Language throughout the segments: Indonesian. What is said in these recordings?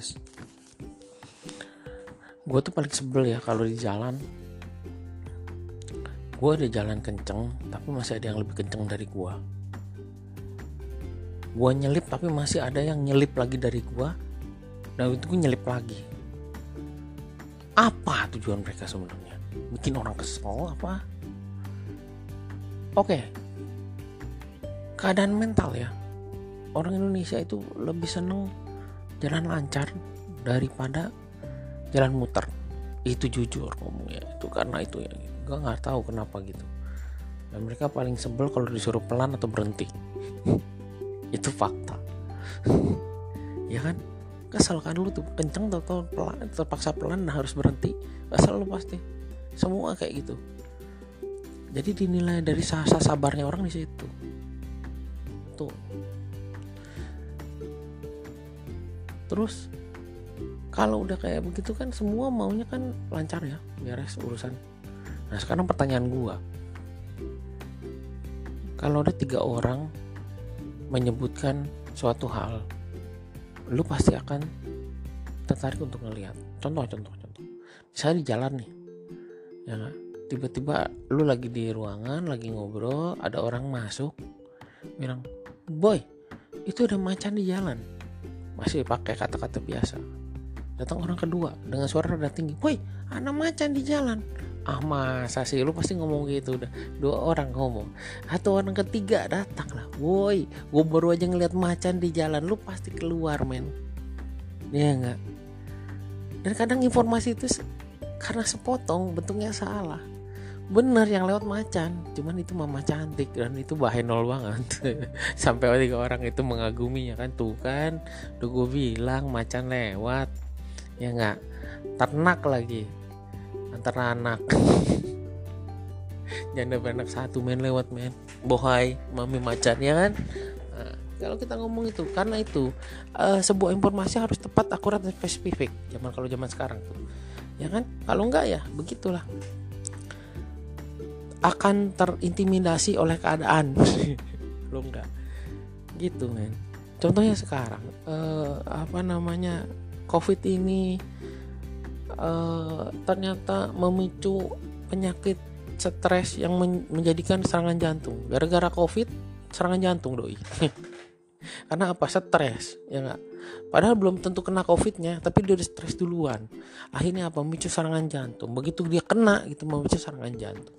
beres gue tuh paling sebel ya kalau di jalan. Gue ada jalan kenceng tapi masih ada yang lebih kenceng dari gue gue nyelip tapi masih ada yang nyelip lagi dari gue dan itu gue nyelip lagi. Apa tujuan mereka sebenarnya? Bikin orang kesel apa? Oke keadaan mental ya. Orang Indonesia itu lebih seneng jalan lancar daripada jalan muter. Itu jujur ngomongnya itu karena itu ya. Gue nggak tahu kenapa gitu. Dan mereka paling sebel kalau disuruh pelan atau berhenti. Itu fakta. Ya kan? Kesel kan lu tuh kenceng atau pelan terpaksa pelan nah harus berhenti. Kesel lu pasti. Semua kayak gitu. Jadi dinilai dari sasa sabarnya orang di situ. Tuh terus kalau udah kayak begitu kan semua maunya kan lancar ya beres urusan. Nah sekarang pertanyaan gua. Kalau ada tiga orang menyebutkan suatu hal lu pasti akan tertarik untuk ngelihat contoh contoh contoh. Misalnya di jalan nih ya tiba-tiba lu lagi di ruangan lagi ngobrol ada orang masuk bilang boy itu ada macan di jalan masih pakai kata-kata biasa. Datang orang kedua dengan suara rada tinggi. Boy ada macan di jalan. Ah masa sih? Lu pasti ngomong gitu udah. Dua orang ngomong. Atau orang ketiga datang lah woi gue baru aja ngeliat macan di jalan. Lu pasti keluar men. Ya enggak dan kadang informasi itu karena sepotong bentuknya salah bener yang lewat macan. Cuman itu mama cantik dan itu bahaya nol banget. Sampai tiga orang itu mengaguminya kan tuh kan udah gue bilang macan lewat. Ya enggak ternak lagi. Antara anak. Janda beranak satu main lewat men. Bohai mami macan ya kan? Nah, kalau kita ngomong itu karena itu uh, sebuah informasi harus tepat akurat dan spesifik. Zaman kalau zaman sekarang tuh. Ya kan? Kalau enggak ya begitulah akan terintimidasi oleh keadaan. Lo enggak gitu men. Contohnya sekarang uh, apa namanya covid ini uh, ternyata memicu penyakit stres yang men menjadikan serangan jantung. Gara-gara covid serangan jantung doi. Karena apa? Stres ya nggak? Padahal belum tentu kena covidnya tapi dia udah stres duluan. Akhirnya apa? Memicu serangan jantung. Begitu dia kena gitu memicu serangan jantung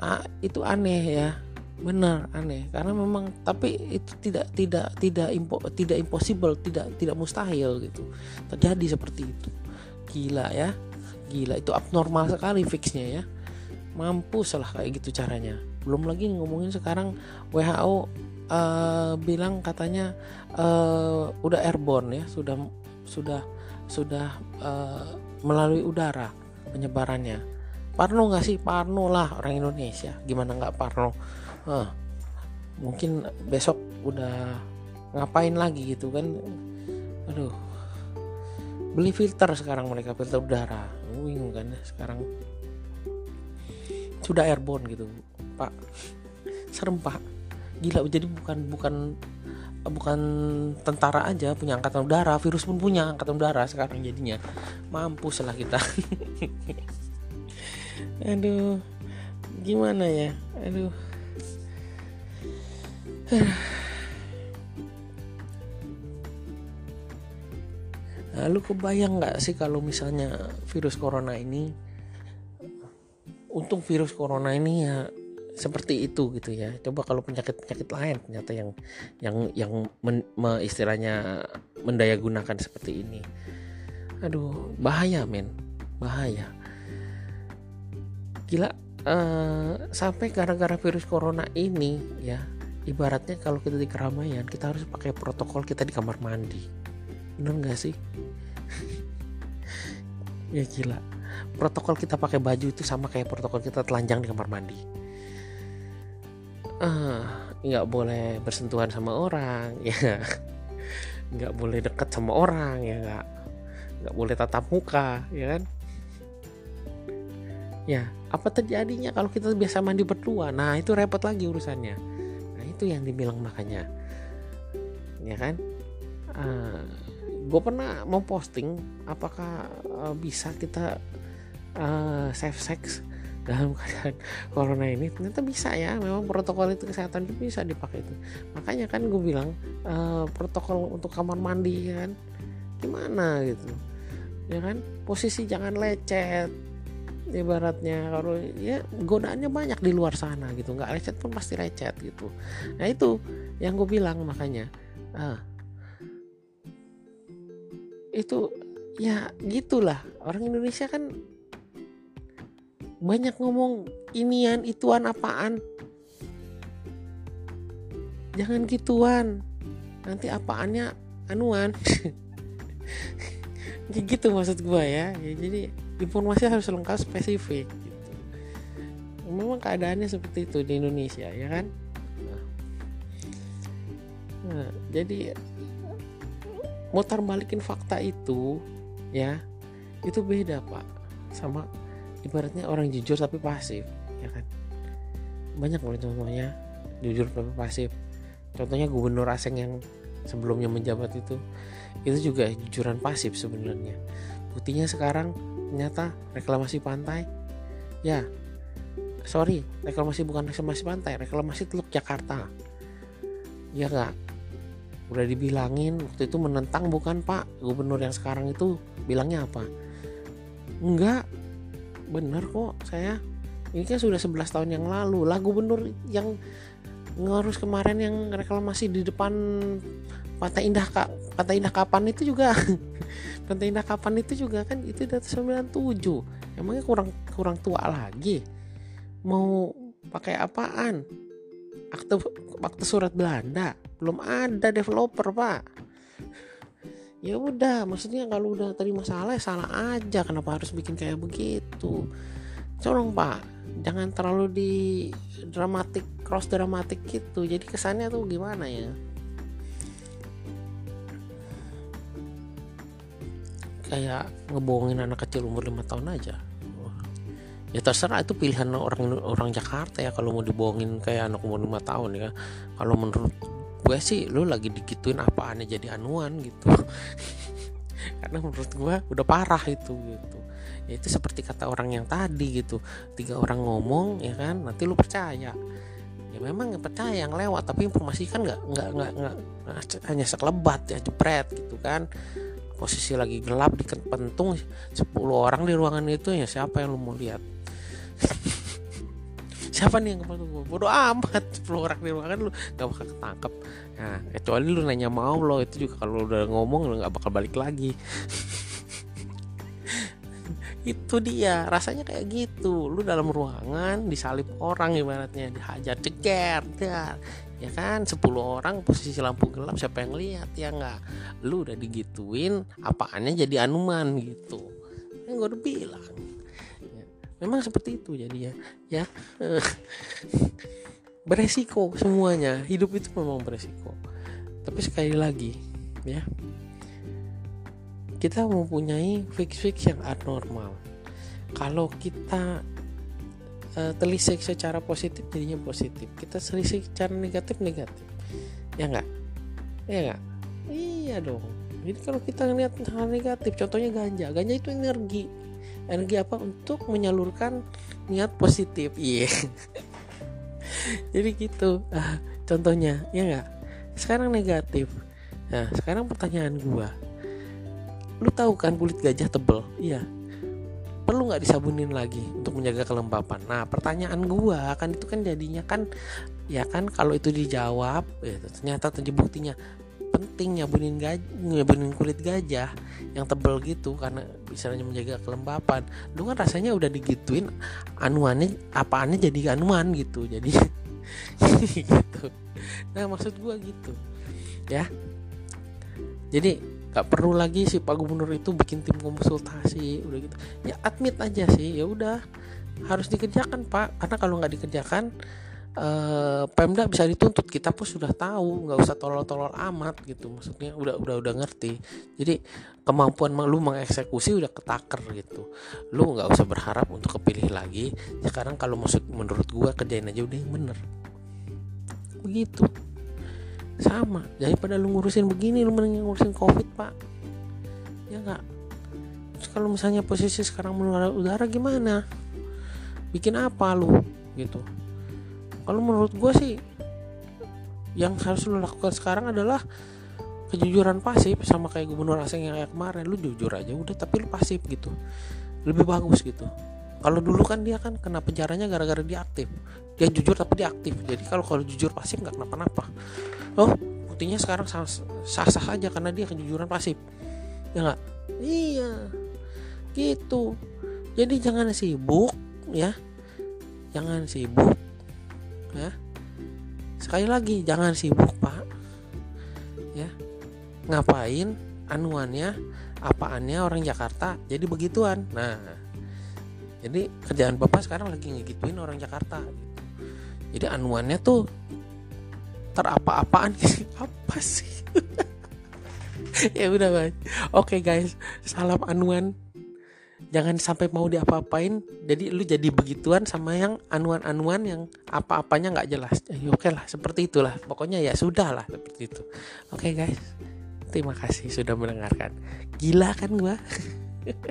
ah, itu aneh ya. Benar aneh. Karena memang tapi itu tidak tidak tidak impo, tidak impossible tidak tidak mustahil gitu. Terjadi seperti itu. Gila ya. Gila itu abnormal sekali fixnya ya. Mampu salah kayak gitu caranya. Belum lagi ngomongin sekarang WHO uh, eh, bilang katanya uh, udah airborne ya sudah sudah sudah uh, melalui udara penyebarannya Parno nggak sih? Parno lah orang Indonesia. Gimana nggak Parno? Uh, mungkin besok udah ngapain lagi gitu kan? Aduh. Beli filter sekarang mereka filter udara. Bingung kan sekarang. Sudah airborne gitu pak. Serem pak. Gila jadi bukan bukan bukan tentara aja punya angkatan udara. Virus pun punya angkatan udara sekarang jadinya. Mampus lah kita aduh gimana ya aduh Lalu kebayang nggak sih kalau misalnya virus corona ini untung virus corona ini ya seperti itu gitu ya. Coba kalau penyakit-penyakit lain ternyata yang yang yang men, me, istilahnya mendaya gunakan seperti ini. Aduh, bahaya men. Bahaya. Gila uh, sampai gara-gara virus corona ini ya ibaratnya kalau kita di keramaian kita harus pakai protokol kita di kamar mandi. Bener gak sih? Ya gila. Protokol kita pakai baju itu sama kayak protokol kita telanjang di kamar mandi. Ah nggak boleh bersentuhan sama orang ya. Nggak boleh deket sama orang ya nggak. Nggak boleh tatap muka ya kan ya apa terjadinya kalau kita biasa mandi berdua? Nah itu repot lagi urusannya. Nah itu yang dibilang makanya. Ya kan? Ah, gue pernah mau posting apakah uh, bisa kita uh, safe sex dalam keadaan corona ini. Ternyata bisa ya memang protokol itu kesehatan itu bisa dipakai itu. Makanya kan gue bilang uh, protokol untuk kamar mandi kan? Gimana gitu? Ya kan? Posisi jangan lecet ibaratnya. Kalau ya godaannya banyak di luar sana gitu. Nggak lecet pun pasti lecet gitu. Nah itu yang gue bilang makanya. Ah, itu ya gitulah. Orang Indonesia kan banyak ngomong inian ituan apaan. Jangan gituan. Nanti apaannya anuan. Gitu maksud gue ya. ya. Jadi informasi harus lengkap spesifik gitu. memang keadaannya seperti itu di Indonesia ya kan? Nah, nah jadi mutar balikin fakta itu ya itu beda pak. Sama ibaratnya orang jujur tapi pasif ya kan? Banyak loh contohnya jujur tapi pasif. Contohnya gubernur asing yang sebelumnya menjabat itu itu juga jujuran pasif sebenarnya. Buktinya sekarang ternyata reklamasi pantai. Ya sorry reklamasi bukan reklamasi pantai reklamasi teluk Jakarta. Ya enggak udah dibilangin waktu itu menentang bukan pak? Gubernur yang sekarang itu bilangnya apa? Enggak bener kok saya. Ini kan sudah 11 tahun yang lalu. Lah gubernur yang ngurus kemarin yang reklamasi di depan Pantai Indah Kak Pantai Indah Kapan itu juga Pantai Indah Kapan itu juga kan itu dari 97 emangnya kurang kurang tua lagi? Mau pakai apaan? Akte akte surat Belanda? Belum ada developer pak. Ya udah maksudnya kalau udah terima salah ya salah aja. Kenapa harus bikin kayak begitu? Colong pak. Jangan terlalu di dramatik cross dramatik gitu. Jadi kesannya tuh gimana ya kayak ngebohongin anak kecil umur lima tahun aja. Ya terserah itu pilihan orang orang Jakarta ya kalau mau dibohongin kayak anak umur lima tahun ya. Kalau menurut gue sih lu lagi digituin apaan jadi anuan gitu. Karena menurut gue udah parah itu gitu. Ya itu seperti kata orang yang tadi gitu. Tiga orang ngomong ya kan nanti lu percaya. Ya memang percaya yang lewat tapi informasi kan nggak nggak nggak hanya sekelebat ya jepret gitu kan posisi lagi gelap di pentung 10 orang di ruangan itu ya siapa yang lu mau lihat? Siapa nih yang kepala gue bodoh amat 10 orang di ruangan lu gak bakal ketangkep. Nah kecuali lu nanya mau lo itu juga kalau udah ngomong lu gak bakal balik lagi. Itu dia rasanya kayak gitu. Lu dalam ruangan disalip orang ibaratnya dihajar ceker ya kan 10 orang posisi lampu gelap siapa yang lihat? Ya nggak. Lu udah digituin apaannya jadi anuman gitu. Yang gue udah bilang. Memang seperti itu jadi ya. Ya beresiko semuanya. Hidup itu memang beresiko. Tapi sekali lagi ya kita mempunyai fix-fix yang abnormal kalau kita uh, telisik secara positif jadinya positif. Kita telisik secara negatif negatif. Ya enggak ya enggak iya dong. Jadi kalau kita ngeliat hal negatif contohnya ganja. Ganja itu energi. Energi apa? Untuk menyalurkan niat positif. Iya. Yeah. jadi gitu. Ah, contohnya. Ya nggak? Sekarang negatif. Nah sekarang pertanyaan gua. Lu tahu kan kulit gajah tebel? Iya perlu nggak disabunin lagi untuk menjaga kelembapan nah pertanyaan gua kan itu kan jadinya kan ya kan kalau itu dijawab ya, ternyata terjadi buktinya. Penting nyabunin gajah nyabunin kulit gajah yang tebel gitu karena bisa menjaga kelembapan lu kan rasanya udah digituin anuannya apaannya jadi anuan gitu jadi gitu. Nah maksud gua gitu ya. Jadi gak perlu lagi si pak gubernur itu bikin tim konsultasi udah gitu. Ya admit aja sih ya udah. Harus dikerjakan pak. Karena kalau nggak dikerjakan uh, Pemda bisa dituntut. Kita pun sudah tahu nggak usah tolol-tolol amat gitu. Maksudnya udah udah udah ngerti. Jadi kemampuan lu mengeksekusi udah ketaker gitu. Lu nggak usah berharap untuk kepilih lagi. Sekarang kalau maksud menurut gua kerjain aja udah yang bener. Begitu sama daripada lu ngurusin begini lu mending ngurusin covid pak. Ya nggak? Kalau misalnya posisi sekarang menular udara gimana? Bikin apa lu? Gitu. Kalau menurut gue sih yang harus lu lakukan sekarang adalah kejujuran pasif sama kayak gubernur asing yang kayak kemarin. Lu jujur aja udah tapi lu pasif gitu. Lebih bagus gitu. Kalau dulu kan dia kan kena penjaranya gara-gara dia aktif. Dia jujur tapi dia aktif. Jadi kalau kalau jujur pasif nggak kenapa-napa oh buktinya sekarang sah-sah aja karena dia kejujuran pasif. Ya nggak? Iya. Gitu. Jadi jangan sibuk ya. Jangan sibuk ya. Sekali lagi jangan sibuk pak. Ya. Ngapain anuannya apaannya orang Jakarta jadi begituan? Nah jadi kerjaan bapak sekarang lagi ngegituin orang Jakarta gitu. jadi anuannya tuh terapa-apaan apa sih? Ya udah guys oke guys. Salam anuan. Jangan sampai mau diapa-apain. Jadi lu jadi begituan sama yang anuan-anuan yang apa-apanya nggak jelas. Ya, oke lah. Seperti itulah. Pokoknya ya sudah lah. Seperti itu. Oke guys. Terima kasih sudah mendengarkan. Gila kan gua?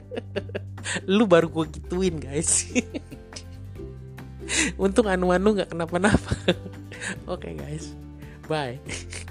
Lu baru gua gituin guys. Untung anuan lu nggak kenapa-napa. Oke guys Bye.